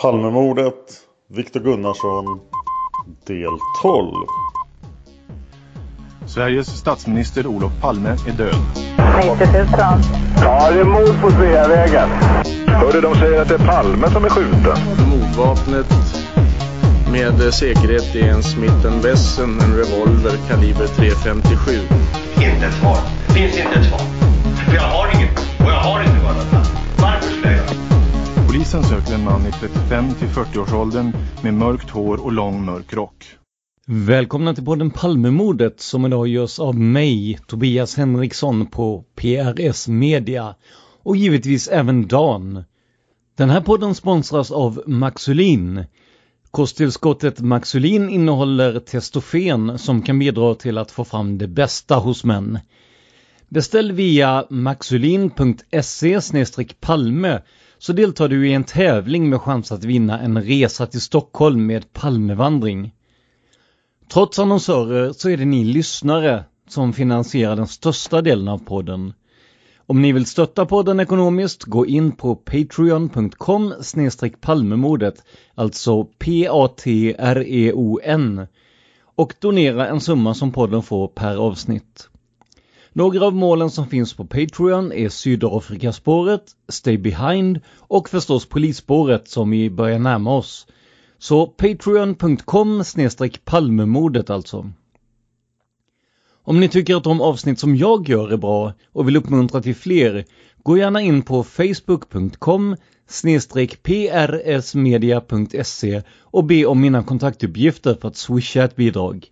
Palmemordet, Viktor Gunnarsson, del 12. Sveriges statsminister Olof Palme är död. 90 000. Ja, det är mord på Sveavägen. Hörde de säger att det är Palme som är skjuten. Mordvapnet med säkerhet är en Smith Wesson, en revolver kaliber .357. Inte ett svar. Finns inte ett svar. För jag har inget. Och jag har inte varit Varför skulle jag göra Polisen söker en man i 35 till 40-årsåldern med mörkt hår och lång mörk rock. Välkomna till podden Palmemordet som idag görs av mig, Tobias Henriksson på PRS Media och givetvis även Dan. Den här podden sponsras av Maxulin. Kosttillskottet Maxulin innehåller testofen som kan bidra till att få fram det bästa hos män. Beställ via maxulin.se palme så deltar du i en tävling med chans att vinna en resa till Stockholm med Palmevandring. Trots annonsörer så är det ni lyssnare som finansierar den största delen av podden. Om ni vill stötta podden ekonomiskt, gå in på patreon.com palmemordet, alltså P-A-T-R-E-O-N, och donera en summa som podden får per avsnitt. Några av målen som finns på Patreon är Sydafrikaspåret, Stay Behind och förstås Polisspåret som vi börjar närma oss. Så patreon.com palmemordet alltså. Om ni tycker att de avsnitt som jag gör är bra och vill uppmuntra till fler, gå gärna in på facebook.com prsmedia.se och be om mina kontaktuppgifter för att swisha ett bidrag.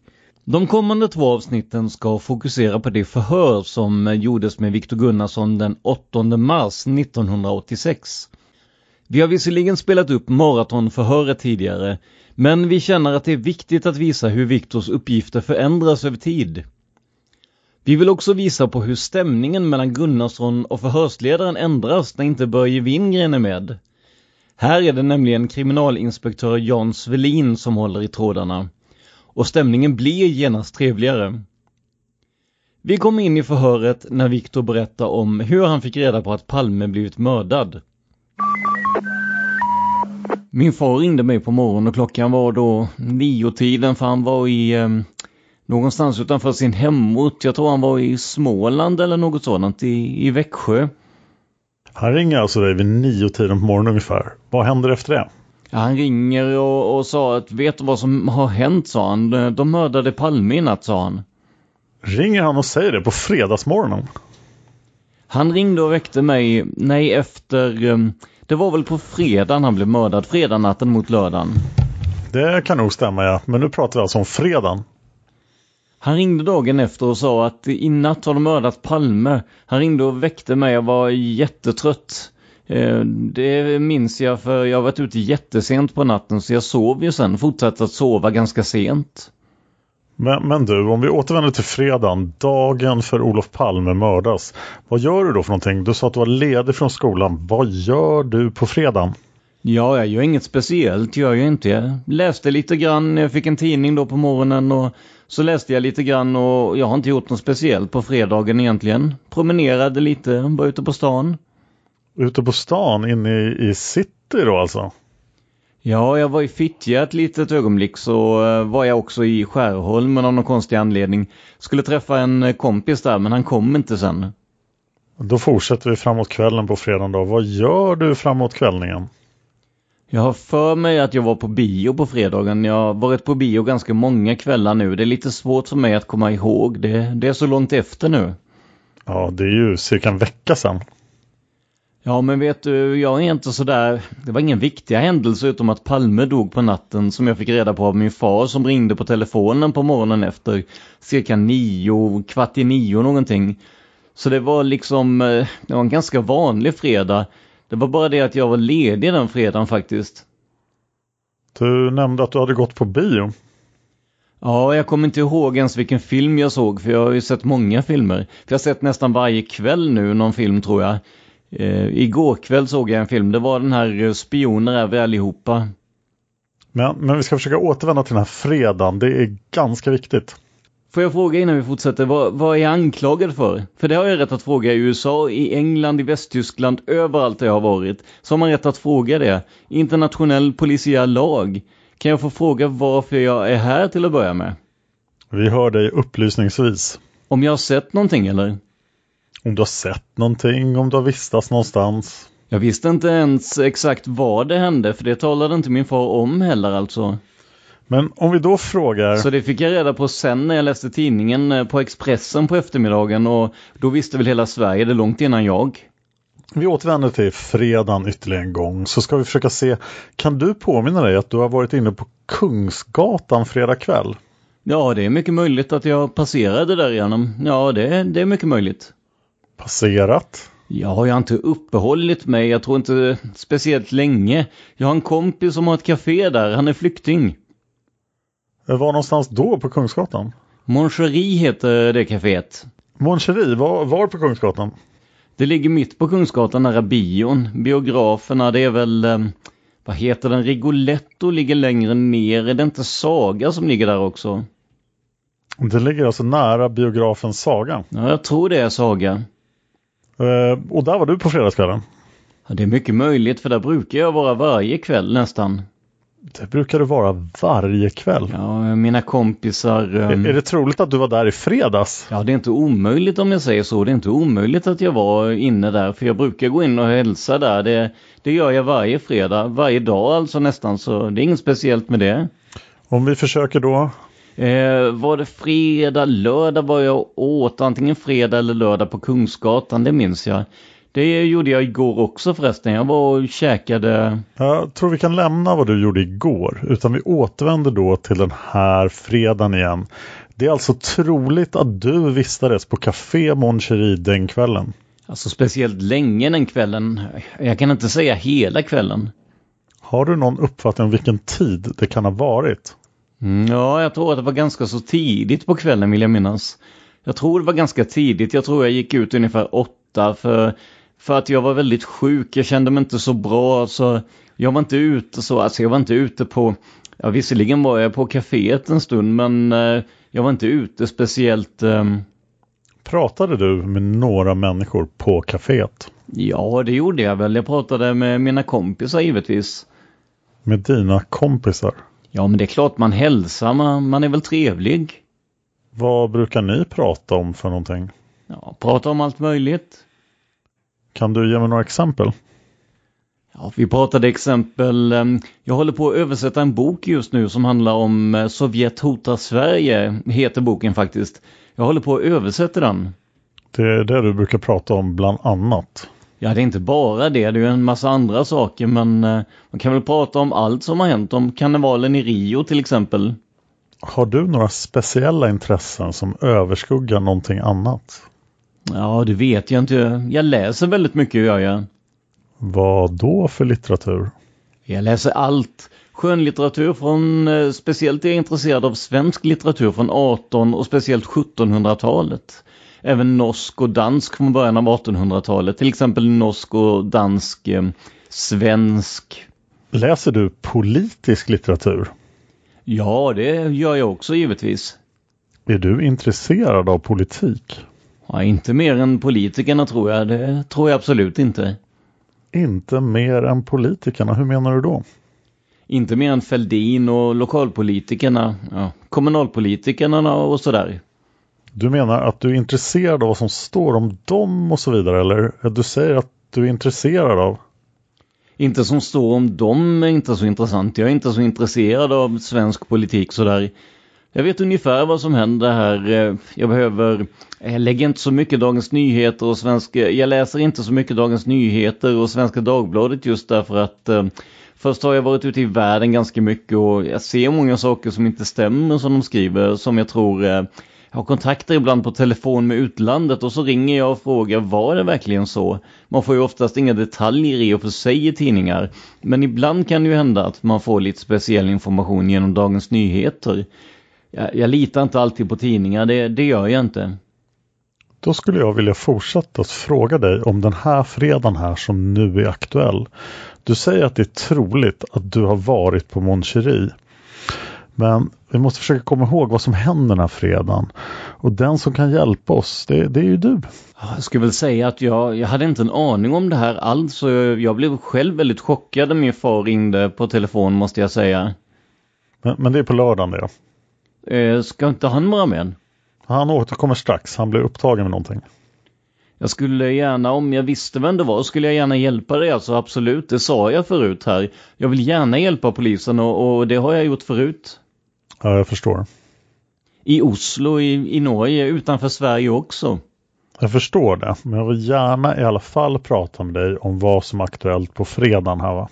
De kommande två avsnitten ska fokusera på det förhör som gjordes med Viktor Gunnarsson den 8 mars 1986. Vi har visserligen spelat upp maratonförhöret tidigare, men vi känner att det är viktigt att visa hur Viktors uppgifter förändras över tid. Vi vill också visa på hur stämningen mellan Gunnarsson och förhörsledaren ändras när inte Börje Wingren är med. Här är det nämligen kriminalinspektör Jan Svelin som håller i trådarna och stämningen blir genast trevligare. Vi kommer in i förhöret när Viktor berättar om hur han fick reda på att Palme blivit mördad. Min far ringde mig på morgonen och klockan var då nio tiden för han var i eh, någonstans utanför sin hemort. Jag tror han var i Småland eller något sådant i, i Växjö. Han ringer alltså dig vid nio tiden på morgonen ungefär. Vad händer efter det? Han ringer och, och sa att vet du vad som har hänt sa han. De mördade Palme i natt sa han. Ringer han och säger det på fredagsmorgonen? Han ringde och väckte mig, nej efter, um, det var väl på fredagen han blev mördad, fredag natten mot lördagen. Det kan nog stämma ja, men nu pratar vi alltså om fredagen. Han ringde dagen efter och sa att i natt har de mördat Palme. Han ringde och väckte mig, jag var jättetrött. Eh, det minns jag för jag har varit ute jättesent på natten så jag sov ju sen, fortsatte att sova ganska sent. Men, men du, om vi återvänder till fredagen, dagen för Olof Palme mördas. Vad gör du då för någonting? Du sa att du var ledig från skolan. Vad gör du på fredagen? Ja, jag gör inget speciellt, gör jag inte. Jag läste lite grann, jag fick en tidning då på morgonen och så läste jag lite grann och jag har inte gjort något speciellt på fredagen egentligen. Promenerade lite, var ute på stan. Ute på stan, inne i, i city då alltså? Ja, jag var i Fittja ett litet ögonblick så eh, var jag också i Skärholmen av någon konstig anledning. Skulle träffa en kompis där men han kom inte sen. Då fortsätter vi framåt kvällen på fredagen då. Vad gör du framåt kvällningen? Jag har för mig att jag var på bio på fredagen. Jag har varit på bio ganska många kvällar nu. Det är lite svårt för mig att komma ihåg. Det, det är så långt efter nu. Ja, det är ju cirka en vecka sedan. Ja, men vet du, jag är inte sådär... Det var ingen viktiga händelse utom att Palme dog på natten som jag fick reda på av min far som ringde på telefonen på morgonen efter cirka nio, kvart i nio någonting. Så det var liksom, eh, det var en ganska vanlig fredag. Det var bara det att jag var ledig den fredagen faktiskt. Du nämnde att du hade gått på bio. Ja, jag kommer inte ihåg ens vilken film jag såg för jag har ju sett många filmer. För jag har sett nästan varje kväll nu någon film tror jag. Eh, igår kväll såg jag en film, det var den här eh, Spioner är vi allihopa. Men, men vi ska försöka återvända till den här fredagen, det är ganska viktigt. Får jag fråga innan vi fortsätter, vad, vad är jag anklagad för? För det har jag rätt att fråga i USA, i England, i Västtyskland, överallt där jag har varit. Så har man rätt att fråga det. Internationell polisiär lag. Kan jag få fråga varför jag är här till att börja med? Vi hör dig upplysningsvis. Om jag har sett någonting eller? Om du har sett någonting, om du har vistats någonstans. Jag visste inte ens exakt vad det hände, för det talade inte min far om heller alltså. Men om vi då frågar... Så det fick jag reda på sen när jag läste tidningen eh, på Expressen på eftermiddagen och då visste väl hela Sverige det långt innan jag. Vi återvänder till fredagen ytterligare en gång så ska vi försöka se, kan du påminna dig att du har varit inne på Kungsgatan fredag kväll? Ja, det är mycket möjligt att jag passerade där igenom. Ja, det, det är mycket möjligt. Passerat? Jag har ju inte uppehållit mig, jag tror inte speciellt länge. Jag har en kompis som har ett café där, han är flykting. Var någonstans då på Kungsgatan? Moncherie heter det kaféet. Moncherie, var, var på Kungsgatan? Det ligger mitt på Kungsgatan nära bion. Biograferna, det är väl... Eh, vad heter den? Rigoletto ligger längre ner. Är det inte Saga som ligger där också? Det ligger alltså nära biografen Saga? Ja, jag tror det är Saga. Uh, och där var du på fredagskvällen? Ja, det är mycket möjligt för där brukar jag vara varje kväll nästan. Det brukar du vara varje kväll. Ja, mina kompisar... Um... Är, är, det troligt att du var där i fredags? Ja, det är inte omöjligt om jag säger så. Det är inte omöjligt att jag var inne där. För jag brukar gå in och hälsa där. Det, det gör jag varje fredag. Varje dag alltså nästan. Så det är inget speciellt med det. Om vi försöker då? Eh, var det fredag, lördag var jag åt. Antingen fredag eller lördag på Kungsgatan. Det minns jag. Det gjorde jag igår också förresten. Jag var och käkade... Jag tror vi kan lämna vad du gjorde igår. Utan vi återvänder då till den här fredagen igen. Det är alltså troligt att du vistades på Café Mon den kvällen. Alltså speciellt länge den kvällen. Jag kan inte säga hela kvällen. Har du någon uppfattning om vilken tid det kan ha varit? Mm, ja, jag tror att det var ganska så tidigt på kvällen vill jag minnas. Jag tror det var ganska tidigt. Jag tror jag gick ut ungefär åtta för för att jag var väldigt sjuk, jag kände mig inte så bra. Så jag var inte ute så, alltså jag var inte ute på, ja visserligen var jag på kaféet en stund men eh, jag var inte ute speciellt. Eh... Pratade du med några människor på kaféet? Ja, det gjorde jag väl. Jag pratade med mina kompisar givetvis. Med dina kompisar? Ja, men det är klart man hälsar, man, man är väl trevlig. Vad brukar ni prata om för någonting? Ja, prata om allt möjligt. Kan du ge mig några exempel? Ja, vi pratade exempel, ehm, jag håller på att översätta en bok just nu som handlar om eh, Sovjet hotar Sverige, heter boken faktiskt. Jag håller på att översätta den. Det är det du brukar prata om bland annat. Ja, det är inte bara det, det är en massa andra saker men eh, man kan väl prata om allt som har hänt, om karnevalen i Rio till exempel. Har du några speciella intressen som överskuggar någonting annat? Ja, det vet jag inte. Jag läser väldigt mycket gör jag. Vad då för litteratur? Jag läser allt. Skönlitteratur från, eh, speciellt är jag intresserad av svensk litteratur från 18 och speciellt 1700-talet. Även norsk och dansk från början av 1800-talet. Till exempel norsk och dansk, eh, svensk. Läser du politisk litteratur? Ja, det gör jag också givetvis. Är du intresserad av politik? Ja, inte mer än politikerna tror jag. Det tror jag absolut inte. Inte mer än politikerna? Hur menar du då? Inte mer än Fälldin och lokalpolitikerna, ja, kommunalpolitikerna och sådär. Du menar att du är intresserad av vad som står om dem och så vidare eller du säger att du är intresserad av? Inte som står om dem är inte så intressant. Jag är inte så intresserad av svensk politik sådär. Jag vet ungefär vad som händer här. Eh, jag behöver, eh, jag lägger inte så mycket Dagens Nyheter och Svenska, eh, jag läser inte så mycket Dagens Nyheter och Svenska Dagbladet just därför att eh, Först har jag varit ute i världen ganska mycket och jag ser många saker som inte stämmer som de skriver som jag tror eh, jag har kontakter ibland på telefon med utlandet och så ringer jag och frågar var det verkligen så? Man får ju oftast inga detaljer i och för sig i tidningar. Men ibland kan det ju hända att man får lite speciell information genom Dagens Nyheter. Jag, jag litar inte alltid på tidningar, det, det gör jag inte. Då skulle jag vilja fortsätta att fråga dig om den här fredagen här som nu är aktuell. Du säger att det är troligt att du har varit på Moncherie. Men vi måste försöka komma ihåg vad som händer den här fredagen. Och den som kan hjälpa oss, det, det är ju du. Jag skulle väl säga att jag, jag hade inte en aning om det här alls. Så jag, blev själv väldigt chockad när min far ringde på telefon måste jag säga. Men, men det är på lördagen det. Eh, ska inte han vara med? Han återkommer strax. Han blir upptagen med någonting. Jag skulle gärna, om jag visste vem det var, skulle jag gärna hjälpa dig. Alltså absolut, det sa jag förut här. Jag vill gärna hjälpa polisen och, och det har jag gjort förut. Ja, jag förstår. I Oslo, i, i Norge, utanför Sverige också. Jag förstår det, men jag vill gärna i alla fall prata med dig om vad som är aktuellt på fredagen här va?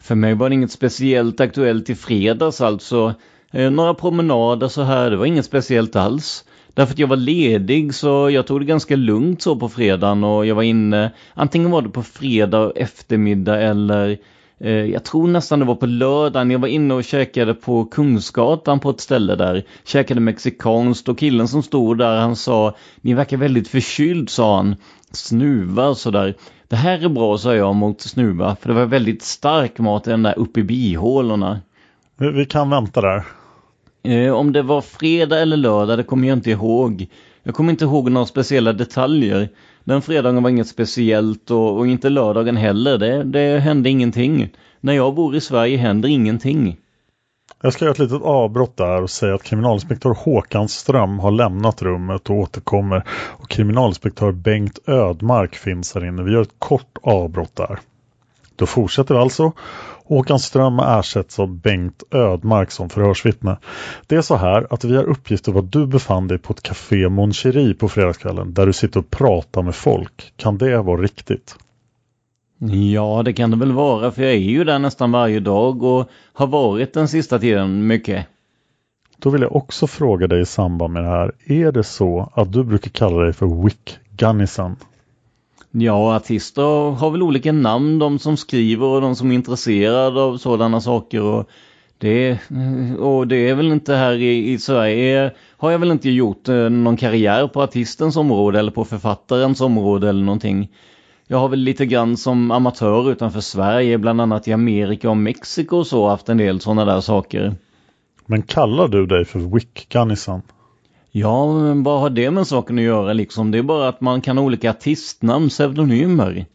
För mig var det inget speciellt aktuellt i fredags alltså. Eh, några promenader så här, det var inget speciellt alls. Därför att jag var ledig så jag tog det ganska lugnt så på fredagen och jag var inne, antingen var det på fredag eftermiddag eller jag tror nästan det var på lördagen. Jag var inne och käkade på Kungsgatan på ett ställe där. Käkade mexikanskt och killen som stod där han sa Ni verkar väldigt förkyld sa han. Snuva sådär. Det här är bra sa jag mot snuva för det var väldigt stark mat den där uppe i bihålorna. Vi, vi kan vänta där. Eh, om det var fredag eller lördag, det kommer jag inte ihåg. Jag kommer inte ihåg några speciella detaljer. Den fredagen var inget speciellt och, och inte lördagen heller. Det, det hände ingenting. När jag bor i Sverige händer ingenting. Jag ska göra ett litet avbrott där och säga att kriminalinspektör Håkan Ström har lämnat rummet och återkommer. Och kriminalinspektör Bengt Ödmark finns här inne. Vi gör ett kort avbrott där. Då fortsätter vi alltså Håkan Ström ersätts av Bengt Ödmark som förhörsvittne. Det är så här att vi har uppgifter vad du befann dig på ett café Mon på fredagskvällen där du sitter och pratar med folk. Kan det vara riktigt? Ja, det kan det väl vara för jag är ju där nästan varje dag och har varit den sista tiden mycket. Då vill jag också fråga dig i samband med det här. Är det så att du brukar kalla dig för Wick Gunnison? Ja, artister har väl olika namn, de som skriver och de som är intresserade av sådana saker. Och det, och det är väl inte här i, i Sverige, har jag väl inte gjort eh, någon karriär på artistens område eller på författarens område eller någonting. Jag har väl lite grann som amatör utanför Sverige, bland annat i Amerika och Mexiko och så, haft en del sådana där saker. Men kallar du dig för Wick Gunnison? Ja, men vad har det med saken att göra liksom? Det är bara att man kan ha olika artistnamn, pseudonymer.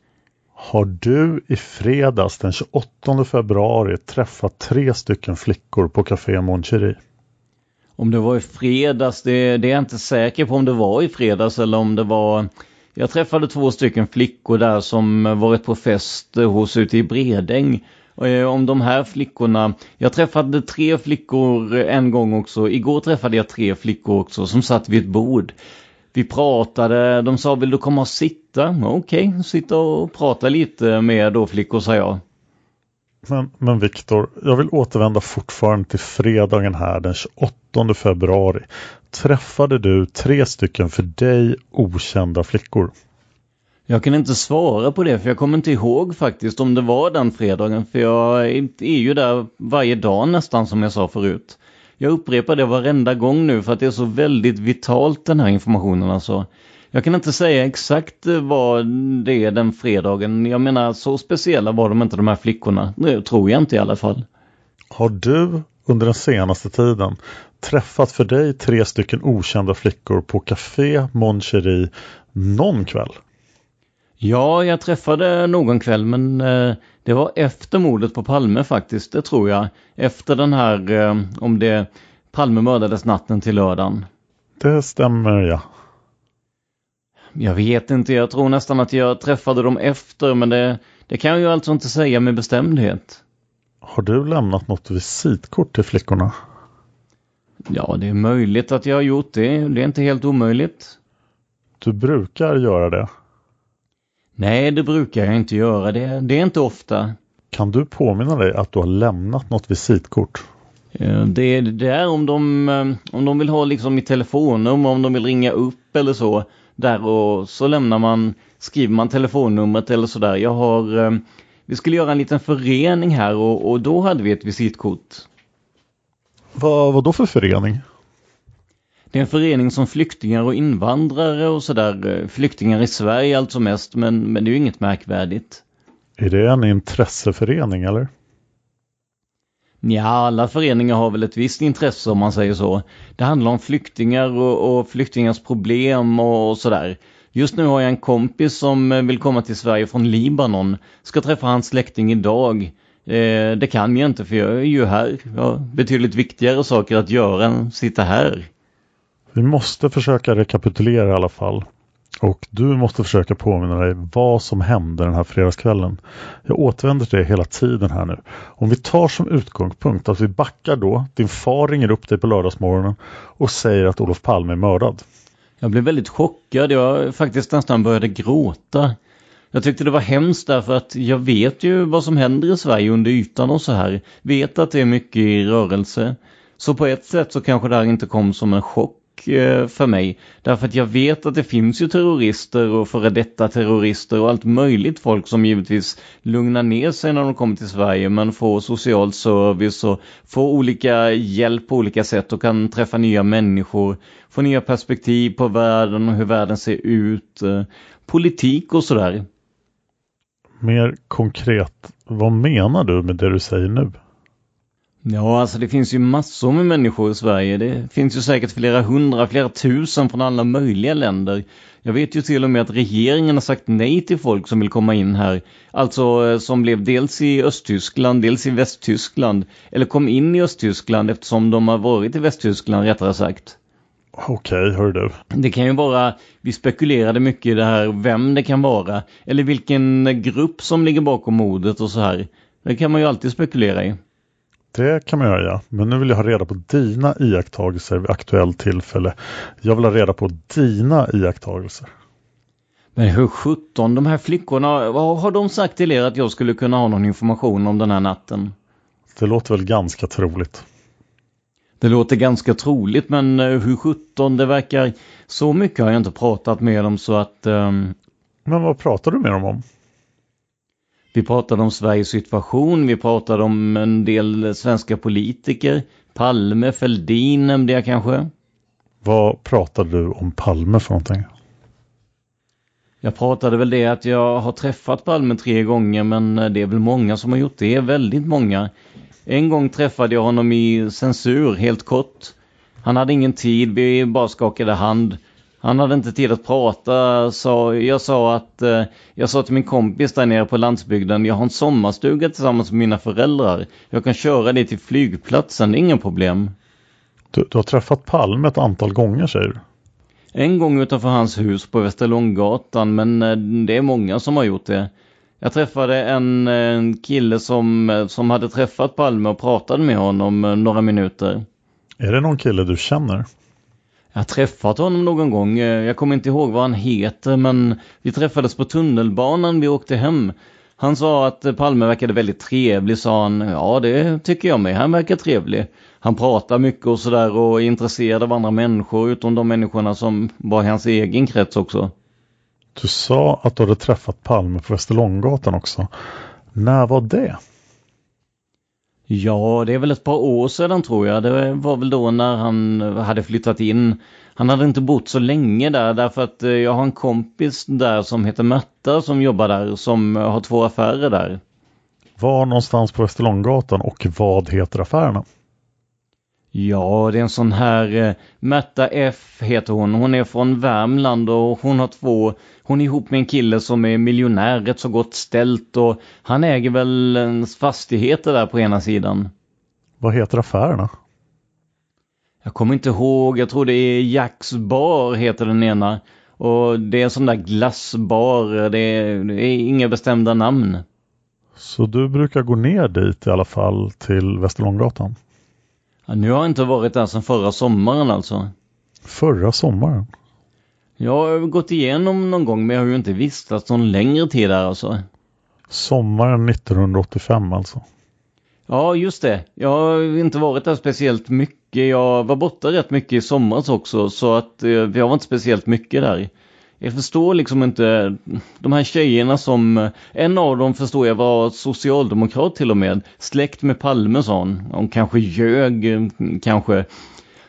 Har du i fredags den 28 februari träffat tre stycken flickor på Café Mon Cherie? Om det var i fredags, det, det är jag inte säker på om det var i fredags eller om det var... Jag träffade två stycken flickor där som varit på fest hos ute i Bredäng. Eh, om de här flickorna. Jag träffade tre flickor eh, en gång också. Igår träffade jag tre flickor också som satt vid ett bord. Vi pratade, de sa vill du komma och sitta? Okej, okay, sitta och prata lite med då flickor sa jag. Men, men Viktor, jag vill återvända fortfarande till fredagen här den 28 februari. Träffade du tre stycken för dig okända flickor? Jag kan inte svara på det för jag kommer inte ihåg faktiskt om det var den fredagen för jag är ju där varje dag nästan som jag sa förut. Jag upprepar det varenda gång nu för att det är så väldigt vitalt den här informationen alltså. Jag kan inte säga exakt eh, vad det är den fredagen. Jag menar så speciella var de inte de här flickorna. Det tror jag inte i alla fall. Har du under den senaste tiden träffat för dig tre stycken okända flickor på Café Moncherie någon kväll? Ja, jag träffade någon kväll men eh, det var efter mordet på Palme faktiskt, det tror jag. Efter den här, eh, om det Palme mördades natten till lördagen. Det stämmer ja. Jag vet inte, jag tror nästan att jag träffade dem efter men det, det kan jag ju alltså inte säga med bestämdhet. Har du lämnat något visitkort till flickorna? Ja, det är möjligt att jag har gjort det. Det är inte helt omöjligt. Du brukar göra det? Nej, det brukar jag inte göra. Det, det är inte ofta. Kan du påminna dig att du har lämnat något visitkort? Det, det är om de, eh, om de vill ha liksom mitt telefonnummer, om de vill ringa upp eller så. Där och så lämnar man, skriver man telefonnumret eller sådär. Jag har, eh, vi skulle göra en liten förening här och, och då hade vi ett visitkort. Vad, vad då för förening? Det är en förening som flyktingar och invandrare och sådär. Flyktingar i Sverige alltså mest, men, men det är ju inget märkvärdigt. Är det en intresseförening eller? Ja, alla föreningar har väl ett visst intresse om man säger så. Det handlar om flyktingar och, och flyktingars problem och, och sådär. Just nu har jag en kompis som vill komma till Sverige från Libanon. Ska träffa hans släkting idag. Eh, det kan jag inte för jag är ju här. Jag har betydligt viktigare saker att göra än sitta här. Vi måste försöka rekapitulera i alla fall. Och du måste försöka påminna dig vad som hände den här fredagskvällen. Jag återvänder till det hela tiden här nu. Om vi tar som utgångspunkt att vi backar då, din far ringer upp dig på lördagsmorgonen och säger att Olof Palme är mördad. Jag blev väldigt chockad, jag faktiskt nästan började gråta. Jag tyckte det var hemskt därför att jag vet ju vad som händer i Sverige under ytan och så här. Vet att det är mycket i rörelse. Så på ett sätt så kanske det här inte kom som en chock Eh, för mig. Därför att jag vet att det finns ju terrorister och före detta terrorister och allt möjligt folk som givetvis lugnar ner sig när de kommer till Sverige men får social service och får olika hjälp på olika sätt och kan träffa nya människor, få nya perspektiv på världen och hur världen ser ut, eh, politik och sådär. Mer konkret, vad menar du med det du säger nu? Ja, alltså det finns ju massor med människor i Sverige. Det finns ju säkert flera hundra, flera tusen från alla möjliga länder. Jag vet ju till och med att regeringen har sagt nej till folk som vill komma in här. Alltså eh, som blev dels i Östtyskland, dels i Västtyskland. Eller kom in i Östtyskland eftersom de har varit i Västtyskland rättare sagt. Okej, okay, hör du. Det kan ju vara, vi spekulerade mycket i det här, vem det kan vara. Eller vilken grupp som ligger bakom mordet och så här. Det kan man ju alltid spekulera i. Det kan man göra, ja. Men nu vill jag ha reda på dina iakttagelser vid aktuellt tillfälle. Jag vill ha reda på dina iakttagelser. Men hur sjutton, de här flickorna, vad har de sagt till er att jag skulle kunna ha någon information om den här natten? Det låter väl ganska troligt. Det låter ganska troligt men eh, hur sjutton det verkar, så mycket har jag inte pratat med dem så att... Um... Men vad pratar du med dem om? Vi pratade om Sveriges situation, vi pratade om en del svenska politiker. Palme, Feldin nämnde jag kanske. Vad pratade du om Palme för någonting? Jag pratade väl det att jag har träffat Palme tre gånger men det är väl många som har gjort det, väldigt många. En gång träffade jag honom i censur, helt kort. Han hade ingen tid, vi bara skakade hand. Han hade inte tid att prata. Så jag sa att eh, jag sa till min kompis där nere på landsbygden. Jag har en sommarstuga tillsammans med mina föräldrar. Jag kan köra dig till flygplatsen, inga problem. Du, du har träffat Palme ett antal gånger säger du? En gång utanför hans hus på Västerlånggatan men eh, det är många som har gjort det. Jag träffade en, en kille som, eh, som hade träffat Palme och pratade med honom några minuter. Är det någon kille du känner? Jag har träffat honom någon gång. Eh, jag kommer inte ihåg vad han heter men vi träffades på tunnelbanan. Vi åkte hem. Han sa att eh, Palme verkade väldigt trevlig, sa han. Ja, det tycker jag med. Han verkar trevlig. Han pratar mycket och sådär och är intresserad av andra människor, utom de människorna som var i hans egen krets också. Du sa att du hade träffat Palme på Västerlånggatan också. När var det? Ja, det är väl ett par år sedan tror jag. Det var väl då när han hade flyttat in. Han hade inte bott så länge där därför att eh, jag har en kompis där som heter Märta som jobbar där som eh, har två affärer där. Var någonstans på Västerlånggatan och vad heter affärerna? Ja, det är en sån här eh, Märta F heter hon. Hon är från Värmland och hon har två, hon är ihop med en kille som är miljonär, rätt så gott ställt och han äger väl ens fastigheter där på ena sidan. Vad heter affärerna? Jag kommer inte ihåg, jag tror det är Jacks bar heter den ena. Och det är en sån där glassbar, det är, det är inga bestämda namn. Så du brukar gå ner dit i alla fall till Västerlånggatan? Ja, nu har jag inte varit där sedan förra sommaren alltså. Förra sommaren? Jag har gått igenom någon gång men jag har ju inte vistats någon längre tid där alltså. Sommaren 1985 alltså? Ja, just det. Jag har inte varit där speciellt mycket. Jag var borta rätt mycket i somras också så att eh, jag var inte speciellt mycket där. Jag förstår liksom inte de här tjejerna som, eh, en av dem förstår jag var socialdemokrat till och med, släkt med Palme sa hon. Hon kanske ljög, eh, kanske.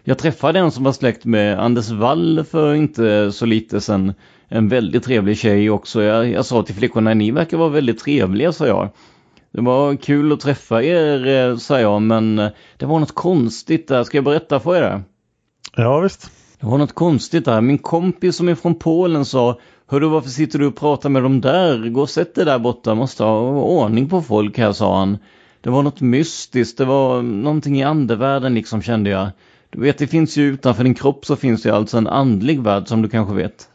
Jag träffade en som var släkt med Anders Wall för inte så lite sen. En väldigt trevlig tjej också. Jag, jag sa till flickorna, ni verkar vara väldigt trevliga, sa jag. Det var kul att träffa er, eh, sa jag, men det var något konstigt där. Ska jag berätta för er? Ja, visst. Det var något konstigt där. Min kompis som är från Polen sa Hörru, varför sitter du och pratar med dem där? Gå och sätt dig där borta, måste ha ordning på folk här, sa han. Det var något mystiskt, det var någonting i andevärlden liksom kände jag. Du vet, det finns ju utanför din kropp så finns det alltså en andlig värld som du kanske vet.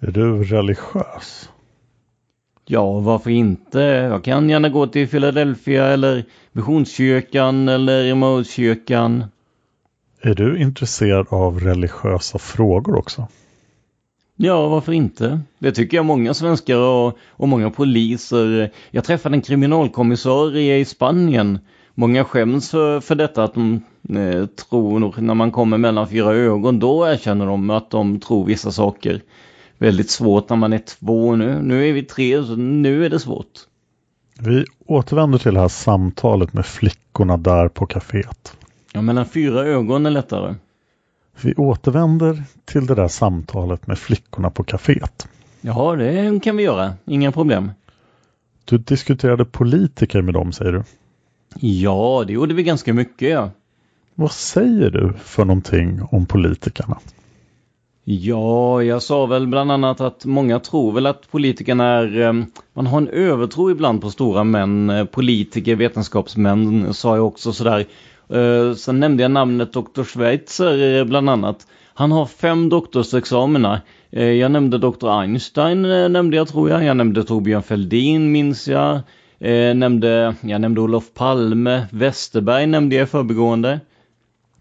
Är du religiös? Ja, varför inte? Jag kan gärna gå till Philadelphia eller Missionskyrkan eller Emmaus-kyrkan. Är du intresserad av religiösa frågor också? Ja, varför inte? Det tycker jag många svenskar och, och många poliser. Jag träffade en kriminalkommissarie i Spanien. Många skäms för, för detta att de eh, tror när man kommer mellan fyra ögon, då erkänner de att de tror vissa saker. Väldigt svårt när man är två nu. Nu är vi tre, så nu är det svårt. Vi återvänder till det här samtalet med flickorna där på kaféet. Ja, mellan fyra ögon är lättare. Vi återvänder till det där samtalet med flickorna på kaféet. Ja, det kan vi göra. Inga problem. Du diskuterade politiker med dem, säger du? Ja, det gjorde vi ganska mycket, ja. Vad säger du för någonting om politikerna? Ja, jag sa väl bland annat att många tror väl att politikerna är... Eh, man har en övertro ibland på stora män, eh, politiker, vetenskapsmän, sa jag också sådär. Uh, sen nämnde jag namnet Dr. Schweitzer uh, bland annat. Han har fem doktorsexamina. Uh, jag nämnde Dr. Einstein, nämnde jag tror jag. Jag nämnde Torbjörn Fälldin minns jag. nämnde, jag nämnde Olof Palme. Westerberg nämnde jag i förbigående.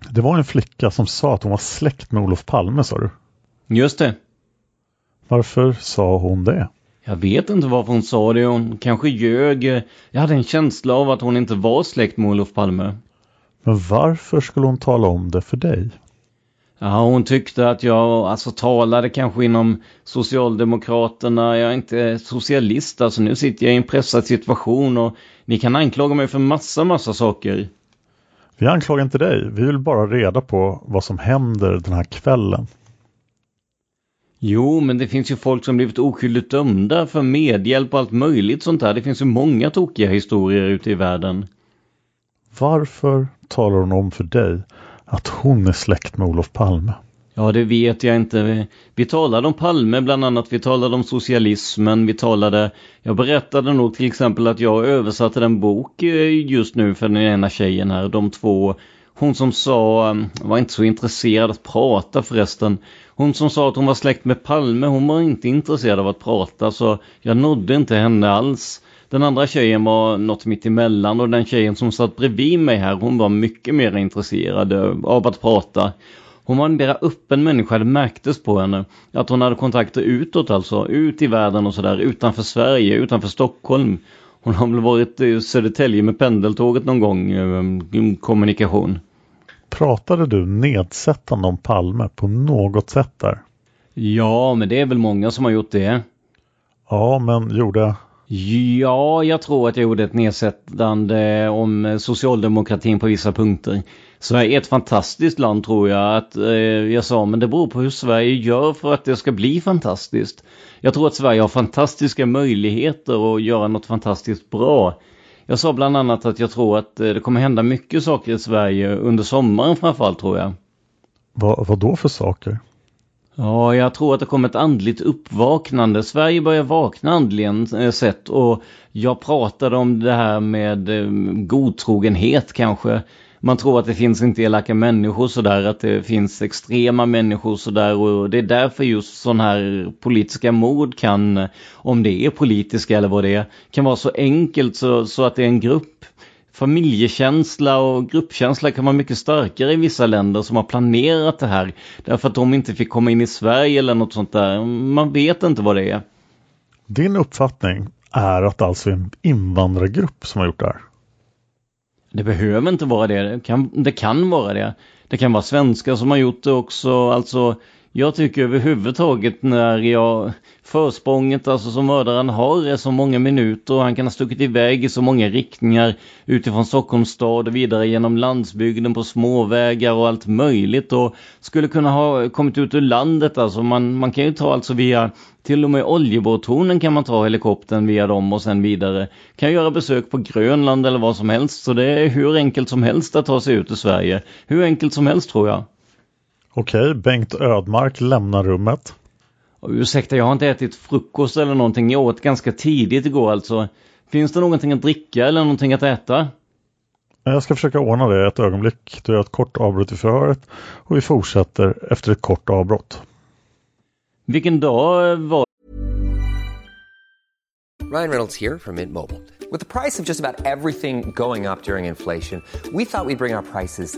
Det var en flicka som sa att hon var släkt med Olof Palme, sa du? Just det. Varför sa hon det? Jag vet inte varför hon sa det. Hon kanske ljög. Jag hade en känsla av att hon inte var släkt med Olof Palme. Men varför skulle hon tala om det för dig? Ja, hon tyckte att jag alltså talade kanske inom Socialdemokraterna. Jag är inte socialist, alltså nu sitter jag i en pressad situation och ni kan anklaga mig för massa, massa saker. Vi anklagar inte dig. Vi vill bara reda på vad som händer den här kvällen. Jo, men det finns ju folk som blivit oskyldigt dömda för medhjälp och allt möjligt sånt där. Det finns ju många tokiga historier ute i världen. Varför talar hon om för dig att hon är släkt med Olof Palme? Ja, det vet jag inte. Vi, vi talade om Palme bland annat, vi talade om socialismen, vi talade... Jag berättade nog till exempel att jag översatte en bok eh, just nu för den ena tjejen här, de två. Hon som sa, eh, var inte så intresserad att prata förresten. Hon som sa att hon var släkt med Palme, hon var inte intresserad av att prata så jag nådde inte henne alls. Den andra tjejen var något mitt emellan och den tjejen som satt bredvid mig här hon var mycket mer intresserad av att prata. Hon var en mer öppen människa, det märktes på henne. Att hon hade kontakter utåt alltså, ut i världen och sådär, utanför Sverige, utanför Stockholm. Hon har väl varit i Södertälje med pendeltåget någon gång, eh, kommunikation. Pratade du nedsättande om Palme på något sätt där? Ja, men det är väl många som har gjort det. Ja, men gjorde Ja, jag tror att jag gjorde ett nedsättande om socialdemokratin på vissa punkter. Sverige är ett fantastiskt land tror jag att eh, jag sa, men det beror på hur Sverige gör för att det ska bli fantastiskt. Jag tror att Sverige har fantastiska möjligheter att göra något fantastiskt bra. Jag sa bland annat att jag tror att eh, det kommer hända mycket saker i Sverige under sommaren framförallt tror jag. Va, vad då för saker? Ja, jag tror att det kommer ett andligt uppvaknande. Sverige börjar vakna andligen eh, sett och jag pratade om det här med eh, godtrogenhet kanske. Man tror att det finns inte elaka människor sådär, att det finns extrema människor sådär och det är därför just sådana här politiska mord kan, om det är politiska eller vad det är, kan vara så enkelt så, så att det är en grupp familjekänsla och gruppkänsla kan vara mycket starkare i vissa länder som har planerat det här. Därför att de inte fick komma in i Sverige eller något sånt där. Man vet inte vad det är. Din uppfattning är att det alltså är en invandrargrupp som har gjort det här? Det behöver inte vara det. Det kan, det kan vara det. Det kan vara svenskar som har gjort det också. Alltså jag tycker överhuvudtaget när jag försprånget alltså som mördaren har är så många minuter och han kan ha stuckit iväg i så många riktningar utifrån Stockholms stad och vidare genom landsbygden på småvägar och allt möjligt och skulle kunna ha kommit ut ur landet alltså man, man kan ju ta alltså via till och med oljeborrtornen kan man ta helikoptern via dem och sen vidare. Kan göra besök på Grönland eller vad som helst så det är hur enkelt som helst att ta sig ut ur Sverige. Hur enkelt som helst tror jag. Okej, Bengt Ödmark lämnar rummet. ursäkta, jag har inte ätit frukost eller någonting. Jag åt ganska tidigt igår alltså. Finns det någonting att dricka eller någonting att äta? Jag ska försöka ordna det ett ögonblick. Du gör ett kort avbrott i förhöret och vi fortsätter efter ett kort avbrott. Vilken dag var Ryan Reynolds here from Mint Mobile. With the price of just about everything going up during inflation, we thought we'd bring our prices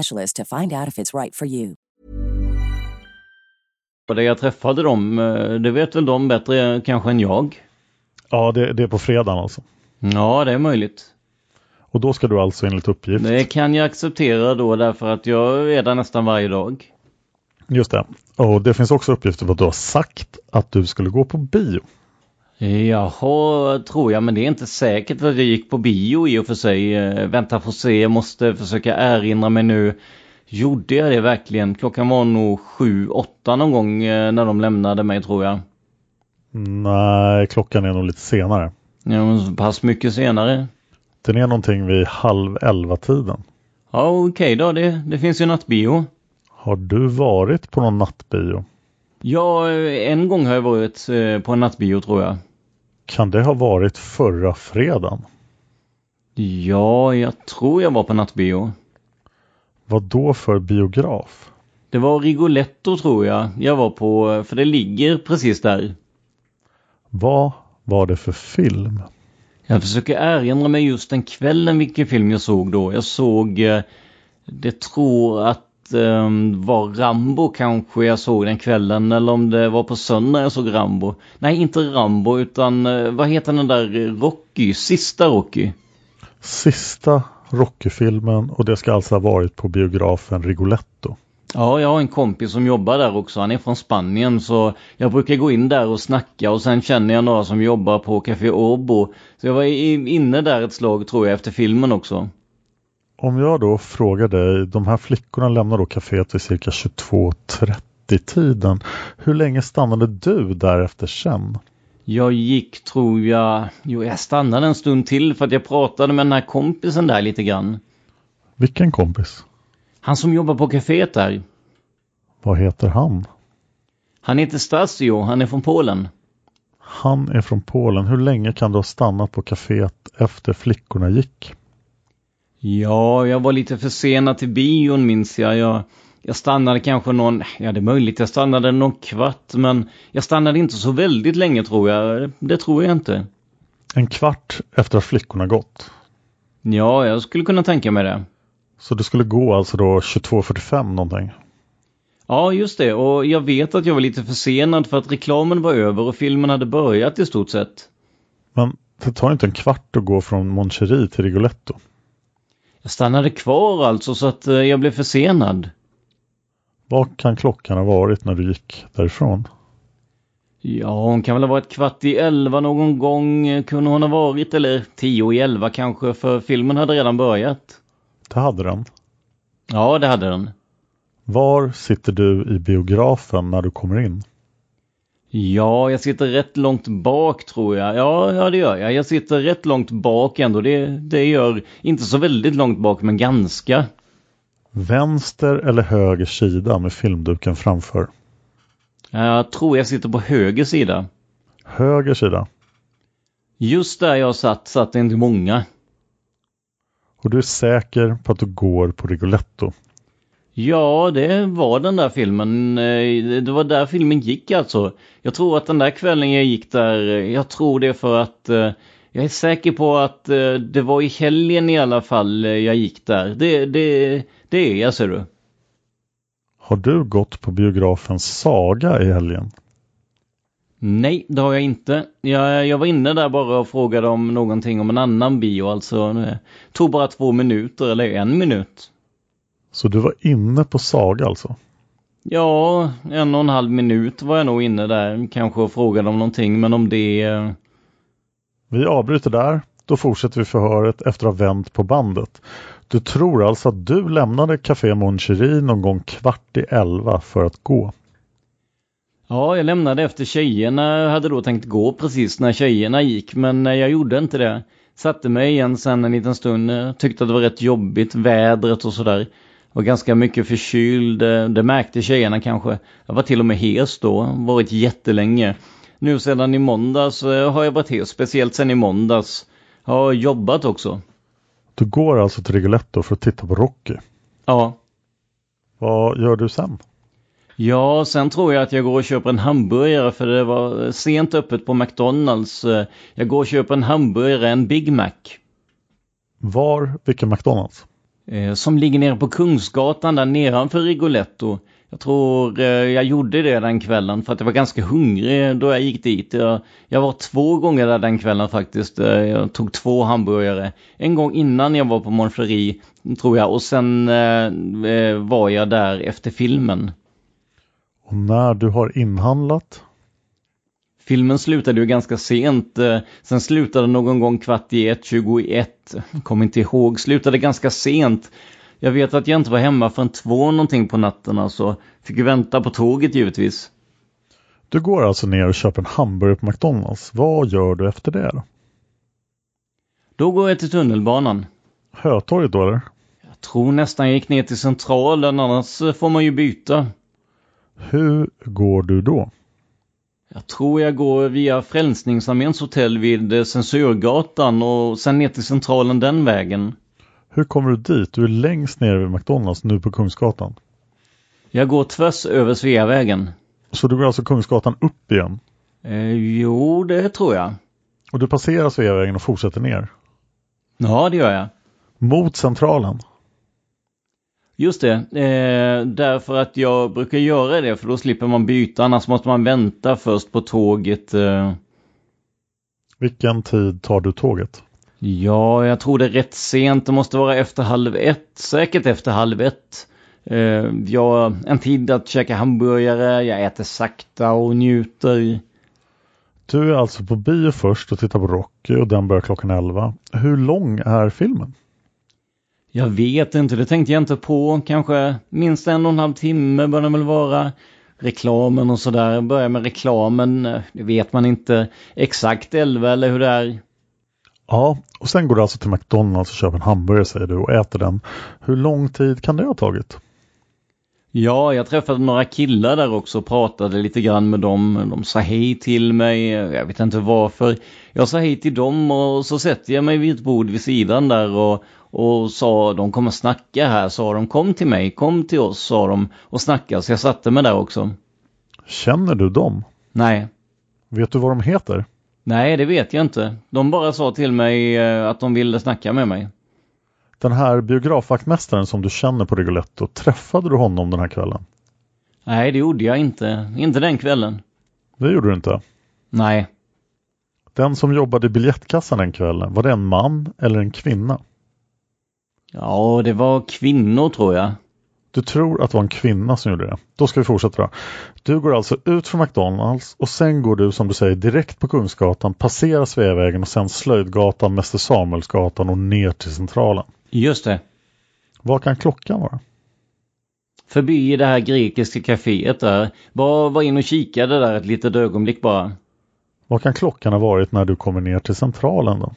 to find out if it's right for you. det jag träffade dem? Eh, det vet väl de bättre kanske än jag? Ja, det, det är på fredagen alltså. Ja, det är möjligt. Och då ska du alltså enligt uppgift? Det kan jag acceptera då därför att jag är där nästan varje dag. Just det. Och det finns också uppgifter på att du har sagt att du skulle gå på bio. Jaha, tror jag, men det är inte säkert att jag gick på bio i och för sig. Eh, vänta får se, jag måste försöka erinra mig nu. Gjorde jag det verkligen? Klockan var nog sju, åtta någon gång eh, när de lämnade mig tror jag. Nej, klockan är nog lite senare. Ja, men så pass mycket senare. Den är någonting vid halv elva tiden. Ja, okej okay då. Det, det finns ju nattbio. Har du varit på någon nattbio? Ja, en gång har jag varit eh, på en nattbio tror jag. Kan det ha varit förra fredagen? Ja, jag tror jag var på nattbio. Vad då för biograf? Det var Rigoletto tror jag jag var på, för det ligger precis där. Vad var det för film? Jag försöker erinra mig just den kvällen vilken film jag såg då. Jag såg, eh, det tror att um, var Rambo kanske jag såg den kvällen eller om det var på söndag jag såg Rambo. Nej, inte Rambo utan uh, vad heter den där Rocky? Sista Rocky? Sista Rocky-filmen och det ska alltså ha varit på biografen Rigoletto. Ja, jag har en kompis som jobbar där också. Han är från Spanien så jag brukar gå in där och snacka och sen känner jag några som jobbar på Café Orbo. Så jag var inne där ett slag tror jag efter filmen också. Om jag då frågar dig, de här flickorna lämnar då kaféet vid cirka 22.30 tiden. Hur länge stannade du därefter sen? Jag gick tror jag, jo jag stannade en stund till för att jag pratade med den här kompisen där lite grann. Vilken kompis? Han som jobbar på kaféet där. Vad heter han? Han heter Stasio, han är från Polen. Han är från Polen. Hur länge kan du ha stannat på kaféet efter flickorna gick? Ja, jag var lite försenad till bion minns jag. jag. Jag stannade kanske någon, ja det är möjligt jag stannade någon kvart men jag stannade inte så väldigt länge tror jag. Det tror jag inte. En kvart efter att flickorna gått? Ja, jag skulle kunna tänka mig det. Så det skulle gå alltså då 22.45 någonting? Ja, just det. Och jag vet att jag var lite försenad för att reklamen var över och filmen hade börjat i stort sett. Men det tar inte en kvart att gå från Moncherie till Rigoletto? Jag stannade kvar alltså så att eh, jag blev försenad. Vad kan klockan ha varit när du gick därifrån? Ja, hon kan väl ha varit kvart i elva någon gång kunde hon ha varit eller tio i elva kanske för filmen hade redan börjat. Det hade den? Ja, det hade den. Var sitter du i biografen när du kommer in? Ja, jag sitter rätt långt bak tror jag. Ja, ja det gör jag. Jag sitter rätt långt bak ändå. Det, det gör inte så väldigt långt bak, men ganska. Vänster eller höger sida med filmduken framför? Jag tror jag sitter på höger sida. Höger sida? Just där jag satt, satt inte många. Och du är säker på att du går på Rigoletto? Ja, det var den där filmen. Eh, det var där filmen gick alltså. Jag tror att den där kvällen jag gick där, jag tror det för att eh, jag är säker på att eh, det var i helgen i alla fall jag gick där. Det, det, det är jag, ser du. Har du gått på biografen Saga i helgen? Nej, det har jag inte. Jag, jag var inne där bara och frågade om någonting om en annan bio, alltså. Det tog bara två minuter, eller en minut. Så du var inne på Saga alltså? Ja, en och en halv minut var jag nog inne där, kanske och frågade om någonting, men om det... Vi avbryter där. Då fortsätter vi förhöret efter att ha vänt på bandet. Du tror alltså att du lämnade Café Mon någon gång kvart i elva för att gå? Ja, jag lämnade efter tjejerna. Jag hade då tänkt gå precis när tjejerna gick, men jag gjorde inte det. Satte mig igen sen en liten stund. Tyckte att det var rätt jobbigt, vädret och sådär. Var ganska mycket förkyld. Det märkte tjejerna kanske. Jag var till och med hes då. Varit jättelänge. Nu sedan i måndags har jag varit hes. Speciellt sen i måndags. Jag har jobbat också. Du går alltså till Rigoletto för att titta på Rocky? Ja. Vad gör du sen? Ja, sen tror jag att jag går och köper en hamburgare för det var sent öppet på McDonalds. Jag går och köper en hamburgare, en Big Mac. Var? Vilken McDonalds? Eh, som ligger nere på Kungsgatan där nedanför Rigoletto. Jag tror eh, jag gjorde det den kvällen för att jag var ganska hungrig då jag gick dit. Jag, jag var två gånger där den kvällen faktiskt. Eh, jag tog två hamburgare. En gång innan jag var på Monfleri tror jag och sen eh, var jag där efter filmen. Och när du har inhandlat? Filmen slutade ju ganska sent. Sen slutade någon gång kvart i ett, 21. Kommer inte ihåg. Slutade ganska sent. Jag vet att jag inte var hemma förrän två någonting på natten så fick vänta på tåget givetvis. Du går alltså ner och köper en hamburgare på McDonalds. Vad gör du efter det då? Då går jag till tunnelbanan. Hötorget då eller? Jag tror nästan jag gick ner till Centralen, annars får man ju byta. Hur går du då? Jag tror jag går via Frälsningsarméns hotell vid Censurgatan och sen ner till Centralen den vägen. Hur kommer du dit? Du är längst ner vid McDonalds nu på Kungsgatan. Jag går tvärs över Sveavägen. Så du går alltså Kungsgatan upp igen? Eh, jo, det tror jag. Och du passerar Sveavägen och fortsätter ner? Ja, det gör jag. Mot Centralen? Just det, eh, därför att jag brukar göra det för då slipper man byta annars måste man vänta först på tåget. Eh. Vilken tid tar du tåget? Ja, jag tror det är rätt sent. Det måste vara efter halv ett. Säkert efter halv ett. Eh, jag har en tid att käka hamburgare, jag äter sakta och njuter. Du är alltså på bio först och tittar på Rocky och den börjar klockan 11. Hur lång är filmen? Jag vet inte, det tänkte jag inte på. Kanske minst en och en halv timme bör den väl vara. Reklamen och sådär. Börja med reklamen, det vet man inte exakt 11 eller hur det är. Ja, och sen går du alltså till McDonalds och köper en hamburgare säger du och äter den. Hur lång tid kan det ha tagit? Ja, jag träffade några killar där också och pratade lite grann med dem. De sa hej till mig, jag vet inte varför. Jag sa hej till dem och så sätter jag mig vid ett bord vid sidan där och, och sa de kommer snacka här, sa de kom till mig, kom till oss, sa de och snacka. Så jag satte mig där också. Känner du dem? Nej. Vet du vad de heter? Nej, det vet jag inte. De bara sa till mig eh, att de ville snacka med mig. Den här biografvaktmästaren som du känner på Rigoletto, träffade du honom den här kvällen? Nej, det gjorde jag inte. Inte den kvällen. Det gjorde du inte? Nej. Den som jobbade i biljettkassan den kvällen, var det en man eller en kvinna? Ja, det var kvinnor tror jag. Du tror att det var en kvinna som gjorde det. Då ska vi fortsätta. Du går alltså ut från McDonalds och sen går du som du säger direkt på Kungsgatan, passerar Sveavägen och sen Slöjdgatan, Mäster Samuelsgatan och ner till Centralen. Just det. Vad kan klockan vara? Förbi det här grekiska kaféet där. Bara var in och kikade där ett litet ögonblick bara. Vad kan klockan ha varit när du kommer ner till Centralen då?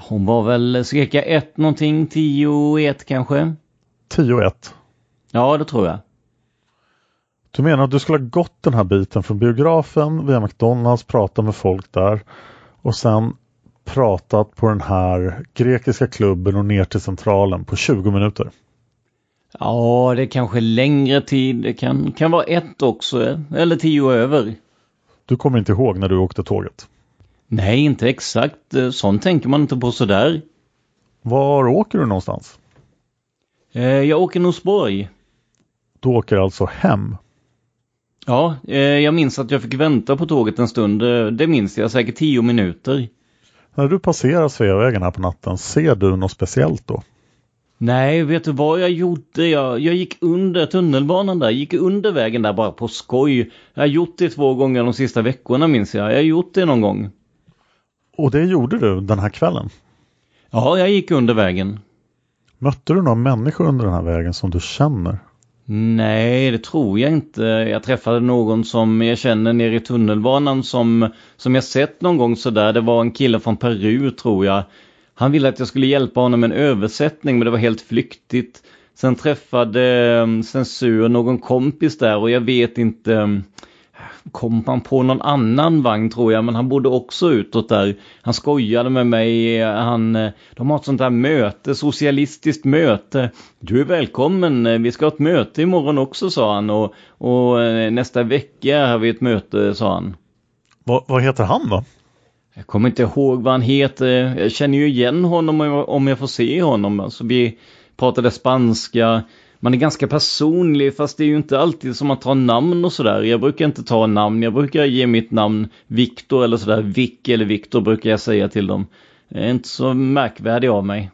Hon var väl cirka ett någonting, tio ett kanske? Tio ett? Ja, det tror jag. Du menar att du skulle ha gått den här biten från biografen via McDonalds, pratat med folk där och sen pratat på den här grekiska klubben och ner till centralen på 20 minuter? Ja, det är kanske längre tid. Det kan, kan vara ett också, eller tio över. Du kommer inte ihåg när du åkte tåget? Nej, inte exakt. Sånt tänker man inte på sådär. Var åker du någonstans? Eh, jag åker Norsborg. Du åker alltså hem? Ja, eh, jag minns att jag fick vänta på tåget en stund. Eh, det minns jag, säkert tio minuter. När du passerar Sveavägen här på natten, ser du något speciellt då? Nej, vet du vad jag gjorde? Jag, jag gick under tunnelbanan där, gick under vägen där bara på skoj. Jag har gjort det två gånger de sista veckorna minns jag. Jag har gjort det någon gång. Och det gjorde du den här kvällen? Ja, jag gick under vägen. Mötte du några människor under den här vägen som du känner? Nej, det tror jag inte. Jag träffade någon som jag känner nere i tunnelbanan som, som jag sett någon gång sådär. Det var en kille från Peru tror jag. Han ville att jag skulle hjälpa honom med en översättning men det var helt flyktigt. Sen träffade censur någon kompis där och jag vet inte um, kom han på någon annan vagn tror jag, men han bodde också utåt där. Han skojade med mig, han, de har ett sånt där möte, socialistiskt möte. Du är välkommen, vi ska ha ett möte imorgon också sa han och, och eh, nästa vecka har vi ett möte sa han. Va, vad heter han då? Jag kommer inte ihåg vad han heter. Jag känner ju igen honom om jag får se honom. Alltså vi pratade spanska man är ganska personlig fast det är ju inte alltid som man tar namn och sådär. Jag brukar inte ta namn, jag brukar ge mitt namn Viktor eller sådär. Vick eller Viktor brukar jag säga till dem. Jag är inte så märkvärdig av mig.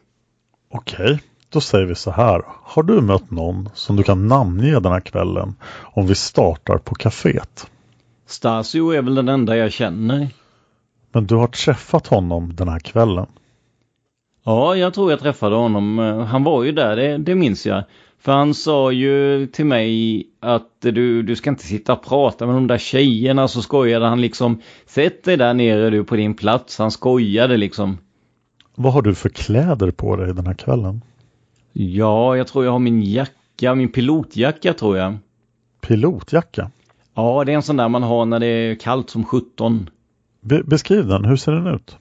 Okej, då säger vi så här. Har du mött någon som du kan namnge den här kvällen om vi startar på kaféet? Stasio är väl den enda jag känner. Men du har träffat honom den här kvällen? Ja, jag tror jag träffade honom. Han var ju där, det, det minns jag. För han sa ju till mig att du, du ska inte sitta och prata med de där tjejerna så skojade han liksom. Sätt dig där nere du på din plats. Han skojade liksom. Vad har du för kläder på dig den här kvällen? Ja, jag tror jag har min jacka, min pilotjacka tror jag. Pilotjacka? Ja, det är en sån där man har när det är kallt som 17. Be beskriv den, hur ser den ut?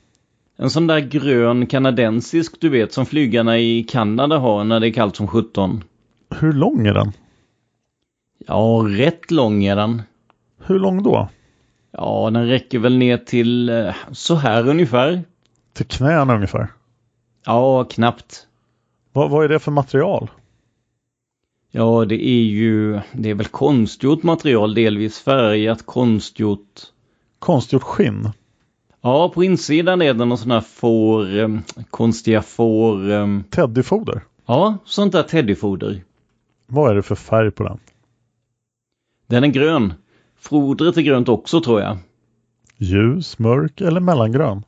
En sån där grön kanadensisk du vet som flygarna i Kanada har när det är kallt som 17. Hur lång är den? Ja, rätt lång är den. Hur lång då? Ja, den räcker väl ner till eh, så här ungefär. Till knäna ungefär? Ja, knappt. Vad, vad är det för material? Ja, det är ju, det är väl konstgjort material, delvis färgat, konstgjort. Konstgjort skinn? Ja, på insidan är det någon sån här får, eh, konstiga får... Eh, Teddyfoder? Ja, sånt där teddyfoder. Vad är det för färg på den? Den är grön. Fodret är grönt också tror jag. Ljus, mörk eller mellangrön?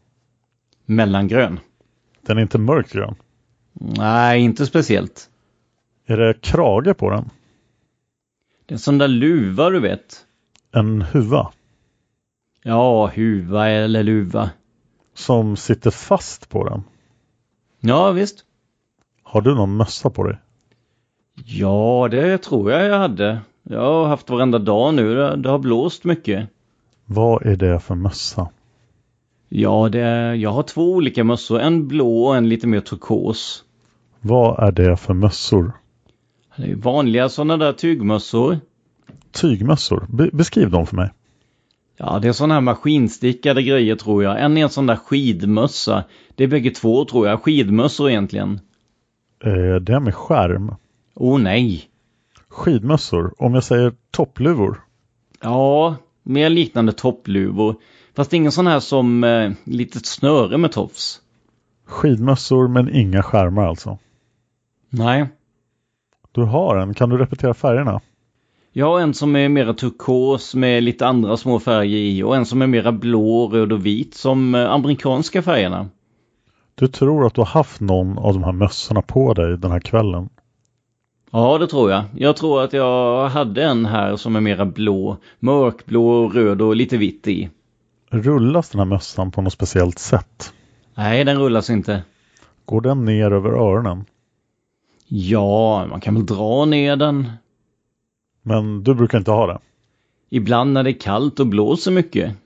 Mellangrön. Den är inte mörkgrön? Nej, inte speciellt. Är det krage på den? Det är en sån där luva du vet. En huva? Ja, huva eller luva. Som sitter fast på den? Ja, visst. Har du någon mössa på dig? Ja, det tror jag jag hade. Jag har haft varenda dag nu. Det har blåst mycket. Vad är det för mössa? Ja, det är, jag har två olika mössor. En blå och en lite mer turkos. Vad är det för mössor? Det är vanliga sådana där tygmössor. Tygmössor? Be beskriv dem för mig. Ja, det är sådana här maskinstickade grejer tror jag. En är en sån där skidmössa. Det är bägge två tror jag. Skidmössor egentligen. Eh, det med skärm? Oh nej. Skidmössor? Om jag säger toppluvor? Ja, mer liknande toppluvor. Fast ingen sån här som eh, litet snöre med tofs. Skidmössor men inga skärmar alltså? Nej. Du har en, kan du repetera färgerna? Jag har en som är mera turkos med lite andra små färger i och en som är mera blå, röd och vit som eh, amerikanska färgerna. Du tror att du har haft någon av de här mössorna på dig den här kvällen? Ja, det tror jag. Jag tror att jag hade en här som är mera blå, mörkblå, röd och lite vitt i. Rullas den här mössan på något speciellt sätt? Nej, den rullas inte. Går den ner över öronen? Ja, man kan väl dra ner den. Men du brukar inte ha det? Ibland när det är kallt och blåser mycket.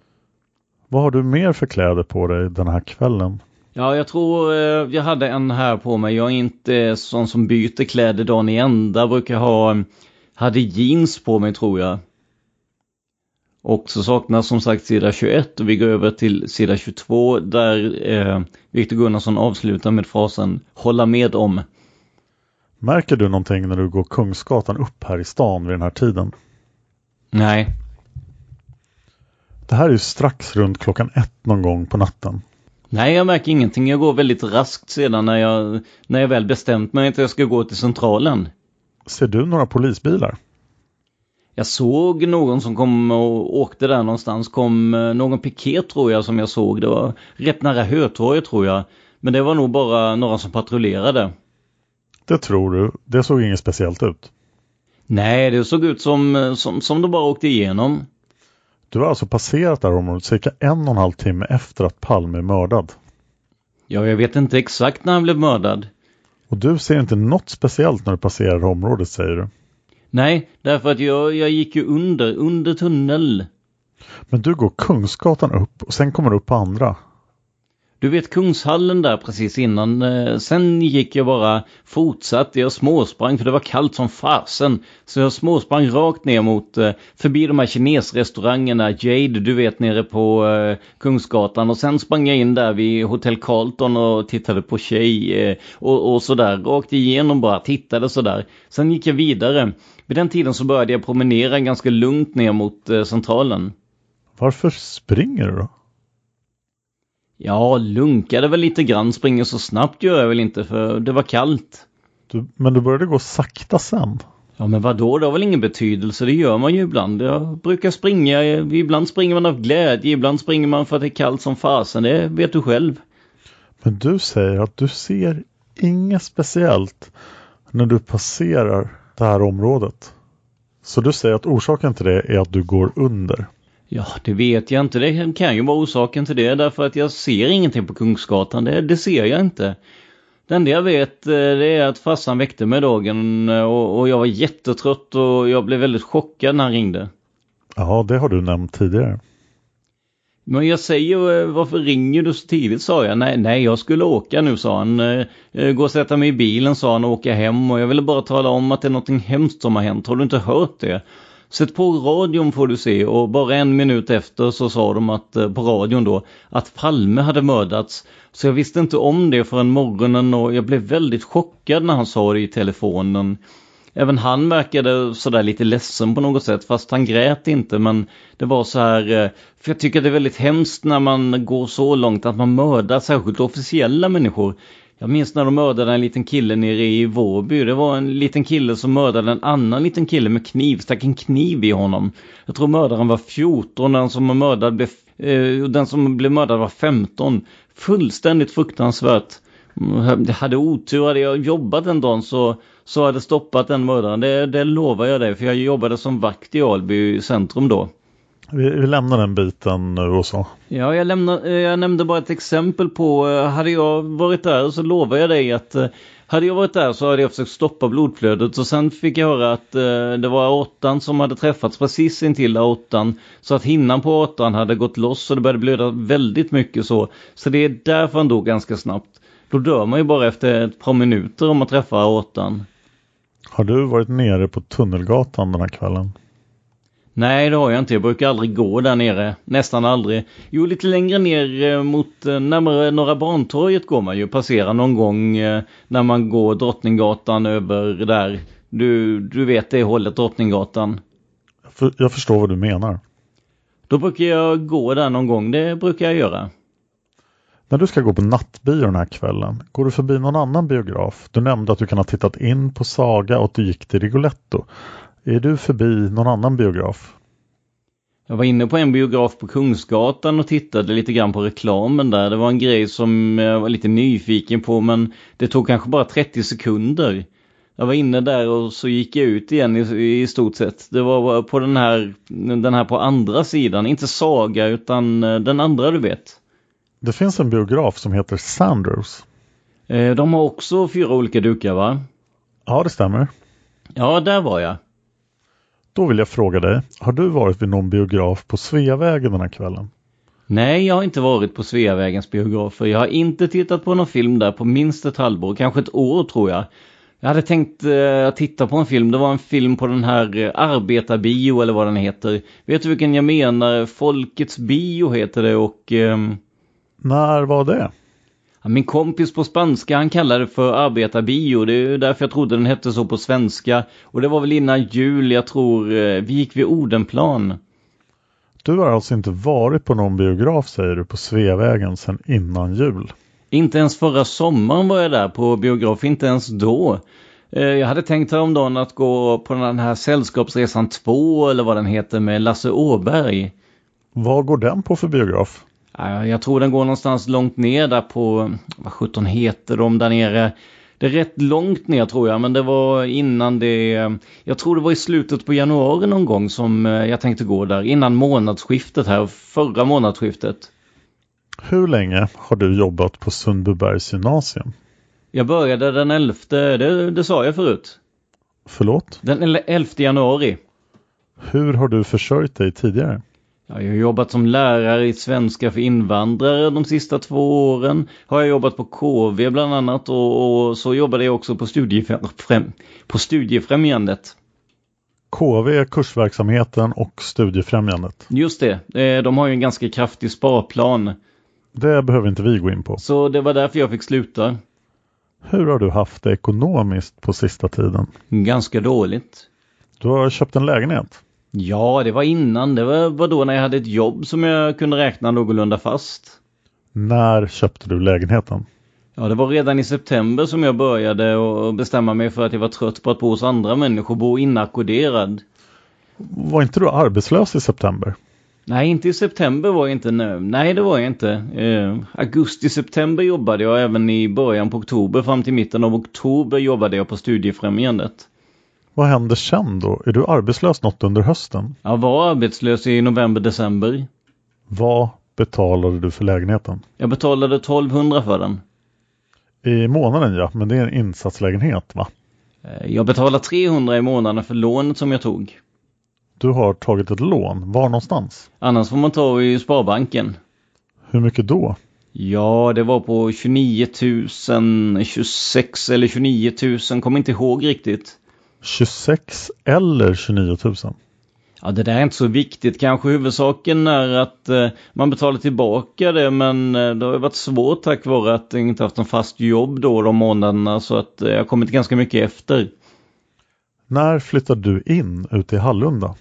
Vad har du mer för kläder på dig den här kvällen? Ja, jag tror eh, jag hade en här på mig. Jag är inte sån som byter kläder dagen i ända. Brukar ha, hade jeans på mig tror jag. Och så saknas som sagt sida 21 och vi går över till sida 22 där eh, Viktor Gunnarsson avslutar med frasen Hålla med om. Märker du någonting när du går Kungsgatan upp här i stan vid den här tiden? Nej. Det här är ju strax runt klockan ett någon gång på natten. Nej, jag märker ingenting. Jag går väldigt raskt sedan när jag, när jag väl bestämt mig att jag ska gå till centralen. Ser du några polisbilar? Jag såg någon som kom och åkte där någonstans. Kom eh, någon piket tror jag som jag såg. Det var rätt nära Hötorget tror jag. Men det var nog bara några som patrullerade. Det tror du. Det såg inget speciellt ut. Nej, det såg ut som, som, som de bara åkte igenom. Du har alltså passerat det här området cirka en och en halv timme efter att Palme är mördad. Ja, jag vet inte exakt när han blev mördad. Och du ser inte något speciellt när du passerar området säger du? Nej, därför att jag, jag gick ju under, under tunnel. Men du går Kungsgatan upp och sen kommer du upp på andra. Du vet Kungshallen där precis innan. Eh, sen gick jag bara fortsatt. Jag småsprang för det var kallt som fasen. Så jag småsprang rakt ner mot eh, förbi de här kinesrestaurangerna. Jade, du vet nere på eh, Kungsgatan. Och sen sprang jag in där vid Hotel Carlton och tittade på tjej. Och, och sådär. Rakt igenom bara. Tittade sådär. Sen gick jag vidare. Vid den tiden så började jag promenera ganska lugnt ner mot centralen. Varför springer du då? Ja, lunkade väl lite grann, springer så snabbt gör jag väl inte för det var kallt. Du, men du började gå sakta sen? Ja men vadå, det har väl ingen betydelse, det gör man ju ibland. Jag brukar springa, ibland springer man av glädje, ibland springer man för att det är kallt som fasen, det vet du själv. Men du säger att du ser inget speciellt när du passerar det här området. Så du säger att orsaken till det är att du går under? Ja, det vet jag inte. Det kan ju vara orsaken till det därför att jag ser ingenting på Kungsgatan. Det, det ser jag inte. Det enda jag vet eh, det är att farsan väckte mig dagen eh, och, och jag var jättetrött och jag blev väldigt chockad när han ringde. Ja, det har du nämnt tidigare. Men jag säger varför ringer du så tidigt sa jag. Nej, nej jag skulle åka nu sa han. Gå och sätta mig i bilen sa han och åka hem och jag ville bara tala om att det är någonting hemskt som har hänt. Har du inte hört det? Sätt på radion får du se och bara en minut efter så sa de att eh, på radion då att Palme hade mördats. Så jag visste inte om det förrän morgonen och jag blev väldigt chockad när han sa det i telefonen. Även han verkade sådär lite ledsen på något sätt fast han grät inte men det var så här eh, för jag tycker det är väldigt hemskt när man går så långt att man mördar särskilt officiella människor. Jag minns när de mördade en liten kille nere i Vårby. Det var en liten kille som mördade en annan liten kille med kniv, stack en kniv i honom. Jag tror mördaren var 14, den som mördade blev, eh, den som blev mördad var 15. Fullständigt fruktansvärt. Mm, jag hade otur, hade jag jobbat en dag så, så hade stoppat den mördaren. Det, det lovar jag dig, för jag jobbade som vakt i Alby centrum då. Vi, vi lämnar den biten nu och så. Ja, jag, lämnar, jag nämnde bara ett exempel på, hade jag varit där så lovar jag dig att hade jag varit där så hade jag försökt stoppa blodflödet och sen fick jag höra att det var åttan som hade träffats precis intill åttan. Så att hinnan på åttan hade gått loss och det började blöda väldigt mycket så. Så det är därför han dog ganska snabbt. Då dör man ju bara efter ett par minuter om man träffar åttan. Har du varit nere på Tunnelgatan den här kvällen? Nej, det har jag inte. Jag brukar aldrig gå där nere. Nästan aldrig. Jo, lite längre ner mot närmare Norra Bantorget går man ju. Passerar någon gång när man går Drottninggatan över där. Du, du vet det hållet, Drottninggatan. Jag förstår vad du menar. Då brukar jag gå där någon gång. Det brukar jag göra. När du ska gå på nattbio den här kvällen, går du förbi någon annan biograf? Du nämnde att du kan ha tittat in på Saga och att du gick till Rigoletto. Är du förbi någon annan biograf? Jag var inne på en biograf på Kungsgatan och tittade lite grann på reklamen där. Det var en grej som jag var lite nyfiken på men det tog kanske bara 30 sekunder. Jag var inne där och så gick jag ut igen i, i stort sett. Det var på den här, den här på andra sidan, inte Saga utan den andra du vet. Det finns en biograf som heter Sanders. De har också fyra olika dukar va? Ja, det stämmer. Ja, där var jag. Då vill jag fråga dig, har du varit vid någon biograf på Sveavägen den här kvällen? Nej, jag har inte varit på Sveavägens biografer. Jag har inte tittat på någon film där på minst ett halvår, kanske ett år tror jag. Jag hade tänkt eh, titta på en film, det var en film på den här eh, Arbetarbio eller vad den heter. Vet du vilken jag menar? Folkets bio heter det och... Eh, När var det? Min kompis på spanska han kallade det för arbetarbio. Det är därför jag trodde den hette så på svenska. Och det var väl innan jul, jag tror. Vi gick vid Odenplan. Du har alltså inte varit på någon biograf säger du på Sveavägen sedan innan jul? Inte ens förra sommaren var jag där på biograf, inte ens då. Jag hade tänkt häromdagen att gå på den här Sällskapsresan 2 eller vad den heter med Lasse Åberg. Vad går den på för biograf? Jag tror den går någonstans långt ner där på, vad sjutton heter de där nere? Det är rätt långt ner tror jag, men det var innan det... Jag tror det var i slutet på januari någon gång som jag tänkte gå där. Innan månadsskiftet här, förra månadsskiftet. Hur länge har du jobbat på Sundbybergs gymnasium? Jag började den 11, det, det sa jag förut. Förlåt? Den 11 januari. Hur har du försörjt dig tidigare? Jag har jobbat som lärare i svenska för invandrare de sista två åren. Har jag jobbat på KV bland annat och, och så jobbade jag också på, studiefräm på Studiefrämjandet. KV kursverksamheten och Studiefrämjandet. Just det, de har ju en ganska kraftig sparplan. Det behöver inte vi gå in på. Så det var därför jag fick sluta. Hur har du haft det ekonomiskt på sista tiden? Ganska dåligt. Du har köpt en lägenhet? Ja, det var innan. Det var, var då när jag hade ett jobb som jag kunde räkna någorlunda fast. När köpte du lägenheten? Ja, det var redan i september som jag började och bestämma mig för att jag var trött på att bo hos andra människor, bo inackorderad. Var inte du arbetslös i september? Nej, inte i september var jag inte. Nej, det var jag inte. Eh, Augusti-september jobbade jag även i början på oktober. Fram till mitten av oktober jobbade jag på Studiefrämjandet. Vad händer sen då? Är du arbetslös något under hösten? Jag var arbetslös i november, december. Vad betalade du för lägenheten? Jag betalade 1200 för den. I månaden ja, men det är en insatslägenhet va? Eh, jag betalade 300 i månaden för lånet som jag tog. Du har tagit ett lån. Var någonstans? Annars får man ta i Sparbanken. Hur mycket då? Ja, det var på 29 000, 26 eller 29 000, kommer inte ihåg riktigt. 26 eller 29 000? Ja, det där är inte så viktigt kanske. Huvudsaken är att eh, man betalar tillbaka det men eh, det har varit svårt tack vare att jag inte haft en fast jobb då de månaderna så att eh, jag har kommit ganska mycket efter. När flyttade du in ute i Hallunda?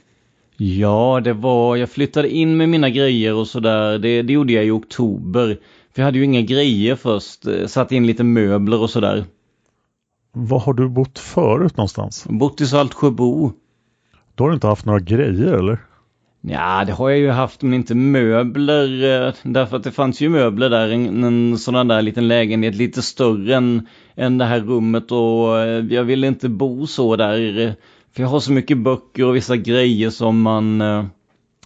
Ja, det var, jag flyttade in med mina grejer och sådär. Det, det gjorde jag i oktober. För jag hade ju inga grejer först. Eh, satt in lite möbler och sådär. Var har du bott förut någonstans? Bott i Saltsjöbo. Då har du inte haft några grejer eller? Ja, det har jag ju haft men inte möbler. eh, Därför att det fanns ju möbler där. En, en sån där liten lägenhet lite större än, än det här rummet och eh, jag ville inte bo så där. eh, För jag har så mycket böcker och vissa grejer som man...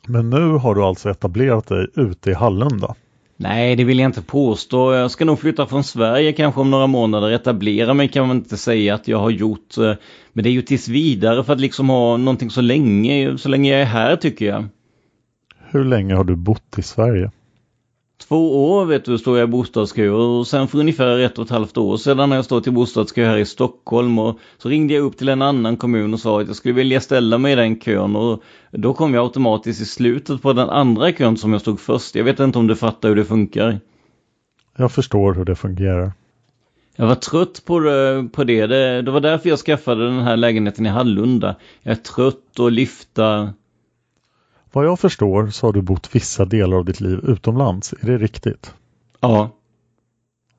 Men nu har du alltså etablerat dig ute i Hallunda? Nej, det vill jag inte påstå. Jag ska nog flytta från Sverige kanske om några månader. Etablera mig kan man inte säga att jag har gjort. Eh, men det är ju tills vidare för att liksom ha någonting så länge, så länge jag är här tycker jag. Hur länge har du bott i Sverige? Två år vet du står jag i bostadskö och sen för ungefär ett och ett halvt år sedan har jag stått i bostadskö här i Stockholm och så ringde jag upp till en annan kommun och sa att jag skulle vilja ställa mig i den kön och då kom jag automatiskt i slutet på den andra kön som jag stod först. Jag vet inte om du fattar hur det funkar. Jag förstår hur det fungerar. Jag var trött på det, på det. det. Det var därför jag skaffade den här lägenheten i Hallunda. Jag är trött och lyfta. Vad jag förstår så har du bott vissa delar av ditt liv utomlands. Är det riktigt? Ja.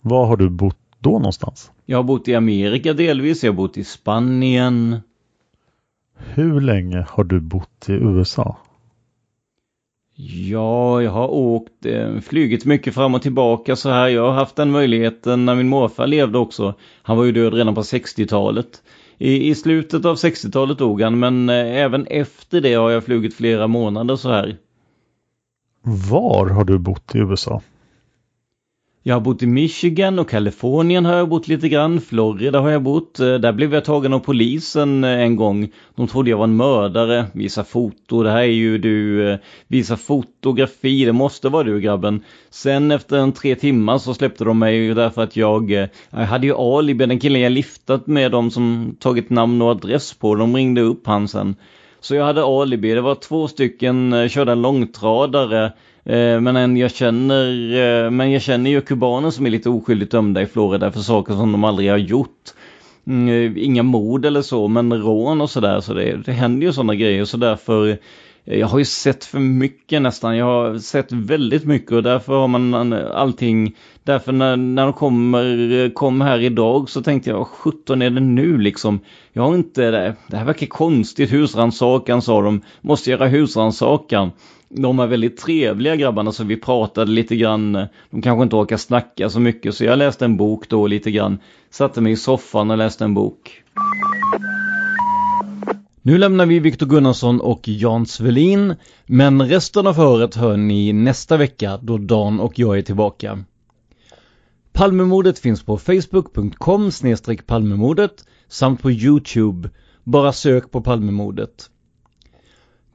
Var har du bott då någonstans? Jag har bott i Amerika delvis. Jag har bott i Spanien. Hur länge har du bott i USA? Ja, jag har åkt, eh, flugit mycket fram och tillbaka så här. Jag har haft den möjligheten när min morfar levde också. Han var ju död redan på 60-talet. I, I slutet av 60-talet dog han, men eh, även efter det har jag flugit flera månader så här. Var har du bott i USA? Jag har bott i Michigan och Kalifornien har jag bott lite grann. Florida har jag bott. Eh, där blev jag tagen av polisen eh, en gång. De trodde jag var en mördare. Visa foto. Det här är ju du. Eh, visa fotografi. Det måste vara du grabben. Sen efter en tre timmar så släppte de mig ju därför att jag, jag hade ju alibi. Den killen jag liftat med dem som tagit namn och adress på. De ringde upp han sen. Så jag hade alibi. Det var två stycken, körde en långtradare. Eh, men en jag känner, eh, men jag känner ju kubaner som är lite oskyldigt dömda i Florida för saker som de aldrig har gjort. Mm, eh, inga mord eller så, men rån och sådär. Så det, det händer ju sådana grejer. Så därför, jag har ju sett för mycket nästan. Jag har sett väldigt mycket och därför har man allting. Därför när, när de kommer, kom här idag så tänkte jag, vad sjutton är det nu liksom? Jag har inte det. Det här verkar konstigt. Husrannsakan sa de. Måste göra husrannsakan. De är väldigt trevliga grabbarna så vi pratade lite grann. De kanske inte orkar snacka så mycket så jag läste en bok då lite grann. Satte mig i soffan och läste en bok. Nu lämnar vi Viktor Gunnarsson och Jan Svelin. Men resten av höret hör ni nästa vecka då Dan och jag är tillbaka. Palmemordet finns på facebook.com palmemordet samt på Youtube. Bara sök på Palmemordet.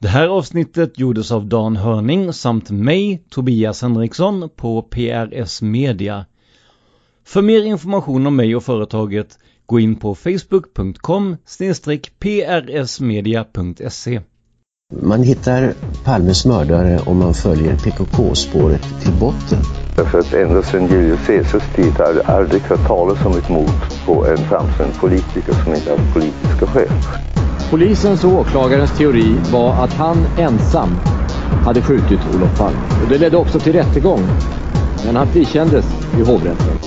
Det här avsnittet gjordes av Dan Hörning samt mig, Tobias Henriksson på PRS Media. För mer information om mig och företaget gå in på facebook.com prsmedia.se Man hittar Palmes mördare om man följer PKK-spåret till botten. Därför att ända sedan Julius Caesars tid har det aldrig hört talas om ett mord på en framstående politiker som inte haft politiska skäl. Polisens och åklagarens teori var att han ensam hade skjutit Olof Palme. Och det ledde också till rättegång. Men han frikändes i hovrätten.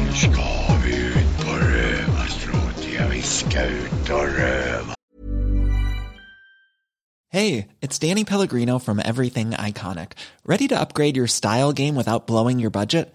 Nu ska vi ut på rövarstråt. Vi ska ut och röva. Hey, it's Danny Pellegrino from Everything Iconic. Ready to upgrade your style game without blowing your budget?